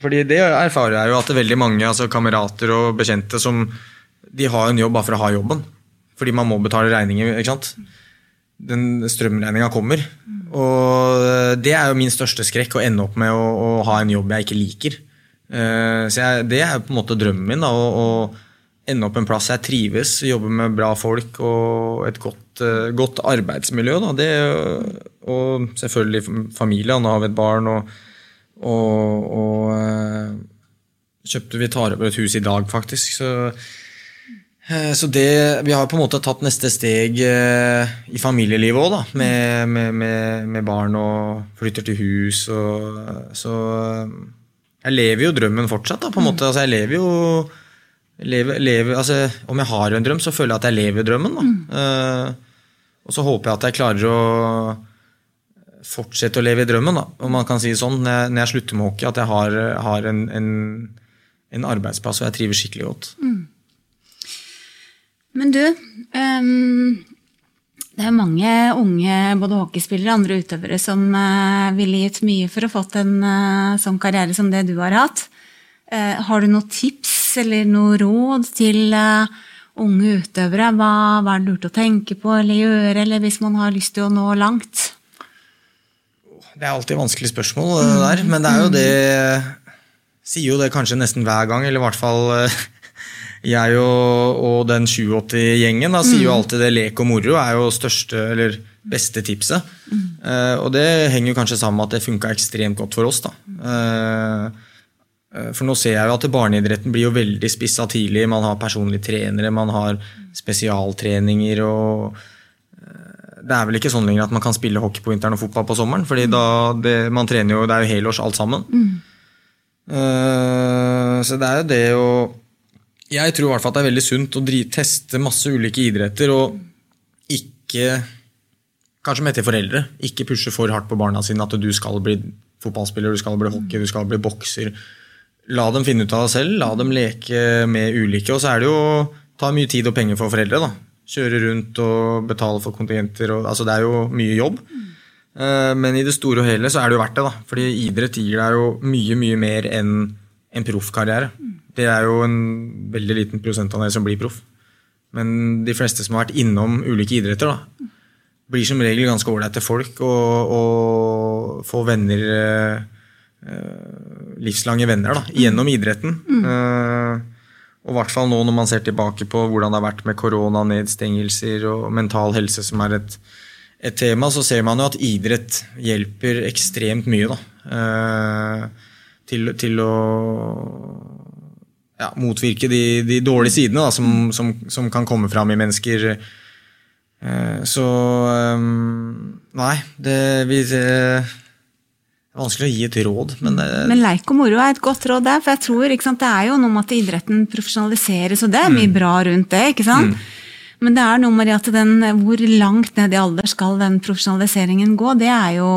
Fordi det erfarer jeg jo at det er veldig mange altså kamerater og bekjente som de har en jobb bare for å ha jobben. Fordi man må betale regninger. ikke sant? Den strømregninga kommer. Og eh, det er jo min største skrekk, å ende opp med å, å ha en jobb jeg ikke liker. Eh, Så jeg, det er jo på en måte drømmen min. da, å ende opp en plass jeg trives, jobbe med bra folk og et godt, eh, godt arbeidsmiljø. Det, og selvfølgelig familie. Nå har vi et barn. og, og, og eh, kjøpte Vi tar over et hus i dag, faktisk. Så, eh, så det, vi har på en måte tatt neste steg i familielivet òg, da. Med, med, med, barn og flytter til hus. Og, så jeg lever jo drømmen fortsatt, da, på en måte. Altså, jeg lever jo lever, lever, altså, Om jeg har en drøm, så føler jeg at jeg lever drømmen. Da. Uh, og så håper jeg at jeg klarer å fortsette å leve i drømmen, da, om man kan si det sånn, når jeg, når jeg slutter med hockey. At jeg har, har en, en, en arbeidsplass og jeg trives skikkelig godt. Men du, um, det er mange unge både hockeyspillere og andre utøvere som uh, ville gitt mye for å fått en uh, sånn karriere som det du har hatt. Uh, har du noen tips eller noe råd til unge utøvere? Hva, hva er det lurt å tenke på eller gjøre, eller hvis man har lyst til å nå langt? Det er alltid vanskelige spørsmål, det der. Men det er jo det Sier jo det kanskje nesten hver gang, eller i hvert fall jeg og, og den 87-gjengen sier jo mm. alltid det lek og moro er jo største, eller beste tipset. Mm. Uh, og det henger jo kanskje sammen med at det funka ekstremt godt for oss. da. Uh, for nå ser jeg jo at barneidretten blir jo veldig spissa tidlig. Man har personlige trenere, man har spesialtreninger og Det er vel ikke sånn lenger at man kan spille hockey på vinteren og fotball på sommeren. fordi da, det, man trener jo, det er jo helårs alt sammen. Mm. Uh, så det er jo det å jeg tror i hvert fall at det er veldig sunt å teste masse ulike idretter og ikke Kanskje med til foreldre. Ikke pushe for hardt på barna sine at du skal bli fotballspiller, du skal bli hockey, du skal bli bokser. La dem finne ut av det selv, la dem leke med ulike. Og så er det jo ta mye tid og penger for foreldre. da. Kjøre rundt og betale for kontingenter. Og, altså det er jo mye jobb. Eh, men i det store og hele så er det jo verdt det. da. Fordi idrett gir deg jo mye, mye mer enn en proffkarriere. Det er jo en veldig liten prosentandel som blir proff. Men de fleste som har vært innom ulike idretter, da, blir som regel ganske ålreite folk og, og, får venner eh, Livslange venner da, gjennom idretten. Mm. Eh, og i hvert fall nå når man ser tilbake på hvordan det har vært med korona, nedstengelser og mental helse, som er et, et, tema, så ser man jo at idrett hjelper ekstremt mye. da. Eh, til, til å ja, motvirke de, de, dårlige sidene da, som, som, som, kan komme fram i mennesker. Eh, så Nei, det, vi, vanskelig å gi et råd, men det, Men leik og moro er et godt råd der, for jeg tror sant, det er jo noe med at idretten profesjonaliseres, og det er mye mm. bra rundt det. ikke sant? Mm. Men det er noe med at den, hvor langt ned i alder skal den profesjonaliseringen gå, det er jo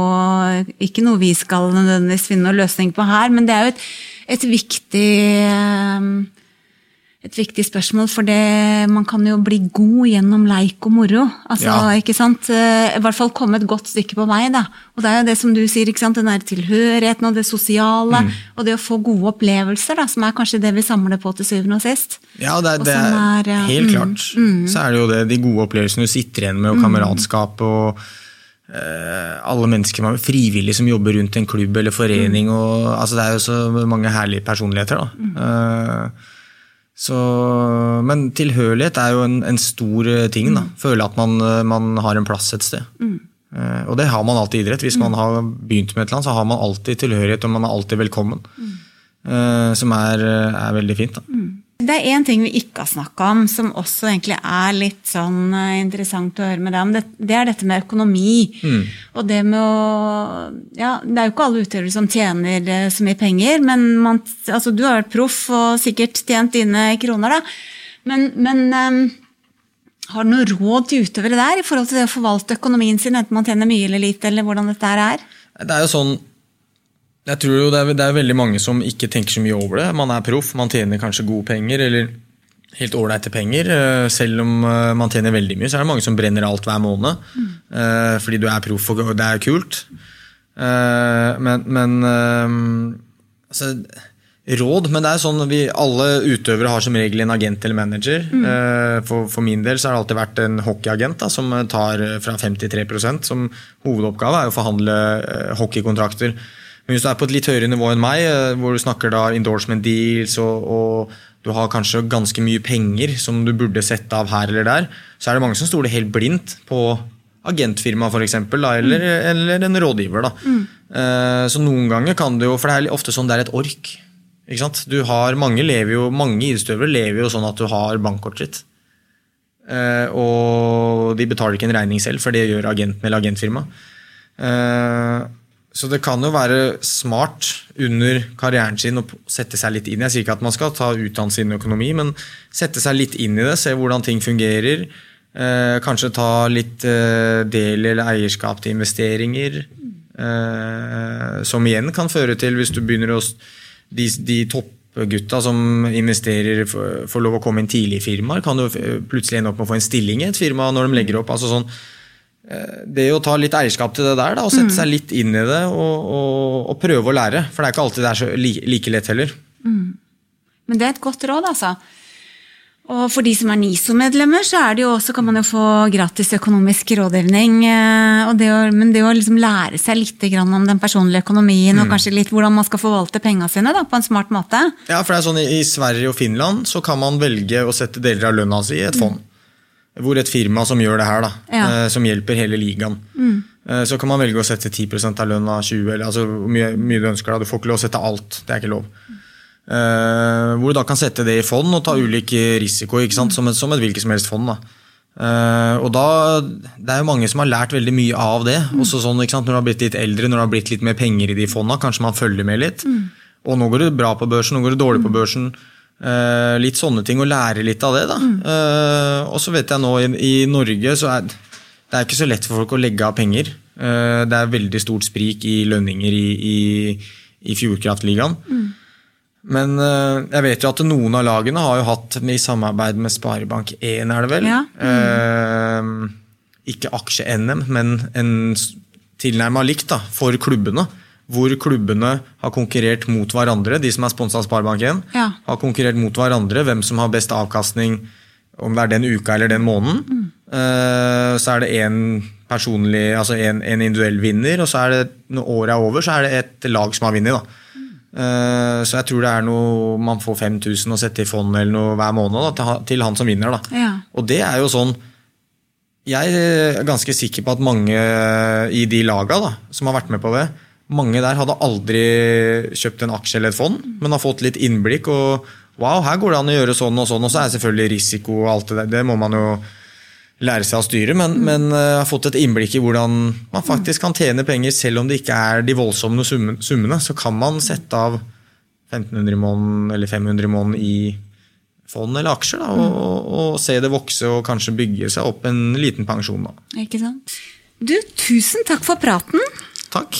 ikke noe vi skal nødvendigvis finne noen løsning på her, men det er jo et, et viktig et viktig spørsmål, for det, man kan jo bli god gjennom leik og moro. Altså, ja. ikke sant? Eh, I hvert fall komme et godt stykke på vei. da. Og det er jo det som du sier, ikke sant? den der tilhørigheten og det sosiale. Mm. Og det å få gode opplevelser, da, som er kanskje det vi samler på til syvende og sist. Ja, det er, det er, er helt mm, klart. Mm. Så er det jo det, de gode opplevelsene du sitter igjen med, og mm. kameratskap. og Uh, alle mennesker frivillige som jobber rundt en klubb eller forening. Mm. Og, altså det er jo så mange herlige personligheter. Da. Mm. Uh, så, men tilhørighet er jo en, en stor eh, ting. da. Mm. Føle at man, eh, man, har en plass et sted. Mm. Uh, og det har man alltid i idrett. Hvis man mm. har begynt med et eller annet, så har man alltid tilhørighet, og man er alltid velkommen. Uh, som er, er, veldig fint. da. Mm. Det er én ting vi ikke har snakka om, som også egentlig er litt sånn eh, interessant å høre med deg om. Det, det er dette med økonomi. Mm. Og det med å Ja, det er jo ikke alle utøvere som tjener eh, så mye penger, men man, altså, du har vært proff og sikkert tjent dine kroner, da. Men, men um, har du noe råd til utøvere der i forhold til det å forvalte økonomien sin, enten man tjener mye eller lite, eller hvordan dette er? Det er jo sånn jeg tror jo det er, det er, veldig mange som ikke tenker så mye over det. Man er proff, man tjener kanskje gode penger, eller helt ålreite penger. Eh, selv om eh, man tjener veldig mye, så er det mange som brenner alt hver måned. Mm. Fordi du er proff, og det er kult. Men, men altså, råd, men det er sånn vi alle utøvere har som regel en agent eller manager. Mm. For, for, min del så har det alltid vært en hockeyagent da, som tar fra 53% som hovedoppgave er å forhandle hockeykontrakter. Men hvis du er på et litt høyere nivå enn meg, eh, hvor du snakker da endorsement deals og, og, du har kanskje ganske mye penger som du burde sette av her eller der, så er det mange som stoler helt blindt på agentfirma for eksempel, da, eller, mm. eller, en rådgiver. Da. Mm. Uh, så noen ganger kan du jo, for det er ofte sånn det er et ork. Ikke sant? Du har, mange lever jo, mange idrettsutøvere lever jo sånn at du har bankkortet ditt. Uh, og de betaler ikke en regning selv, for det gjør agenten eller agentfirma. Uh, så det kan jo være smart under karrieren sin å sette seg litt inn. Jeg sier ikke at man skal ta utdannelse innen økonomi, men sette seg litt inn i det, se hvordan ting fungerer. Eh, kanskje ta litt eh, del eller eierskap til investeringer. Eh, som igjen kan føre til, hvis du begynner å De, de toppgutta som investerer, får lov å komme inn tidlig i firmaer, kan eh, plutselig ende opp med å få en stilling i et firma når de legger opp. altså sånn det å ta litt eierskap til det der, da, og sette seg litt inn i det og, og, og prøve å lære. For det er ikke alltid det er så like, like lett heller. Men det er et godt råd, altså. Og for de som er NISO-medlemmer, så er det jo også, kan man jo få gratis økonomisk rådgivning. eh, Og det å, men det å liksom lære seg litt grann om den personlige økonomien, og kanskje litt hvordan man skal forvalte pengene sine da, på en smart måte. Ja, for det er sånn I i Sverige og Finland så kan man velge å sette deler av lønna si i et fond. Hvor et firma som gjør det her, da, Ja. eh, som hjelper hele ligaen. Eh, Så kan man velge å sette 10% av lønna, 20 eller altså hvor mye, mye du ønsker. da. Du får ikke lov å sette alt. Det er ikke lov. Eh, hvor du da kan sette det i fond og ta ulik risiko? Som, et, som et hvilket som helst fond. da. Uh, og da, Det er jo mange som har lært veldig mye av det. Også sånn? Når du har blitt litt eldre, når du har blitt litt mer penger i de fonda, kanskje man følger med litt. Og nå går det bra på børsen, nå går det dårlig på børsen. Eh, litt sånne ting, og lære litt av det. da. Eh, og så vet jeg nå, i, i Norge så er det er ikke så lett for folk å legge av penger. Uh, det er veldig stort sprik i lønninger i, i, i Fjordkraftligaen. Men eh, jeg vet jo at noen av lagene har jo hatt i samarbeid med Sparebank1, er det vel? Ja. Eh, ikke aksje-NM, men en tilnærma likt da, for klubbene. Hvor klubbene har konkurrert mot hverandre, de som er sponsa av Sparebank1. Ja. Har konkurrert mot hverandre, hvem som har best avkastning, om det er den uka eller den måneden. Eh, så er det én personlig, altså en, en individuell vinner, og så er det, når året er over, så er det et lag som har vunnet. Mm. Uh, Så jeg tror det er noe man får 5000 å sette i fond eller noe hver måned da, til, han- som vinner. da. Ja. Og det er jo sånn Jeg er ganske sikker på at mange i de laga da, som har vært med på det, mange der hadde aldri kjøpt en aksje eller et fond, men har fått litt innblikk. og Wow, her går det an å gjøre sånn og sånn. Og så er selvfølgelig risiko og alt det der. Det må man jo lære seg å styre, men, men uh, har fått et innblikk i hvordan man faktisk kan tjene penger selv om det ikke er de voldsomme summene. Så kan man sette av 1500 i måneden eller 500 i måneden i fond eller aksjer, da, og, og, og se det vokse og kanskje bygge seg opp en liten pensjon. Da. Ikke sant? Du, tusen takk for praten. Takk.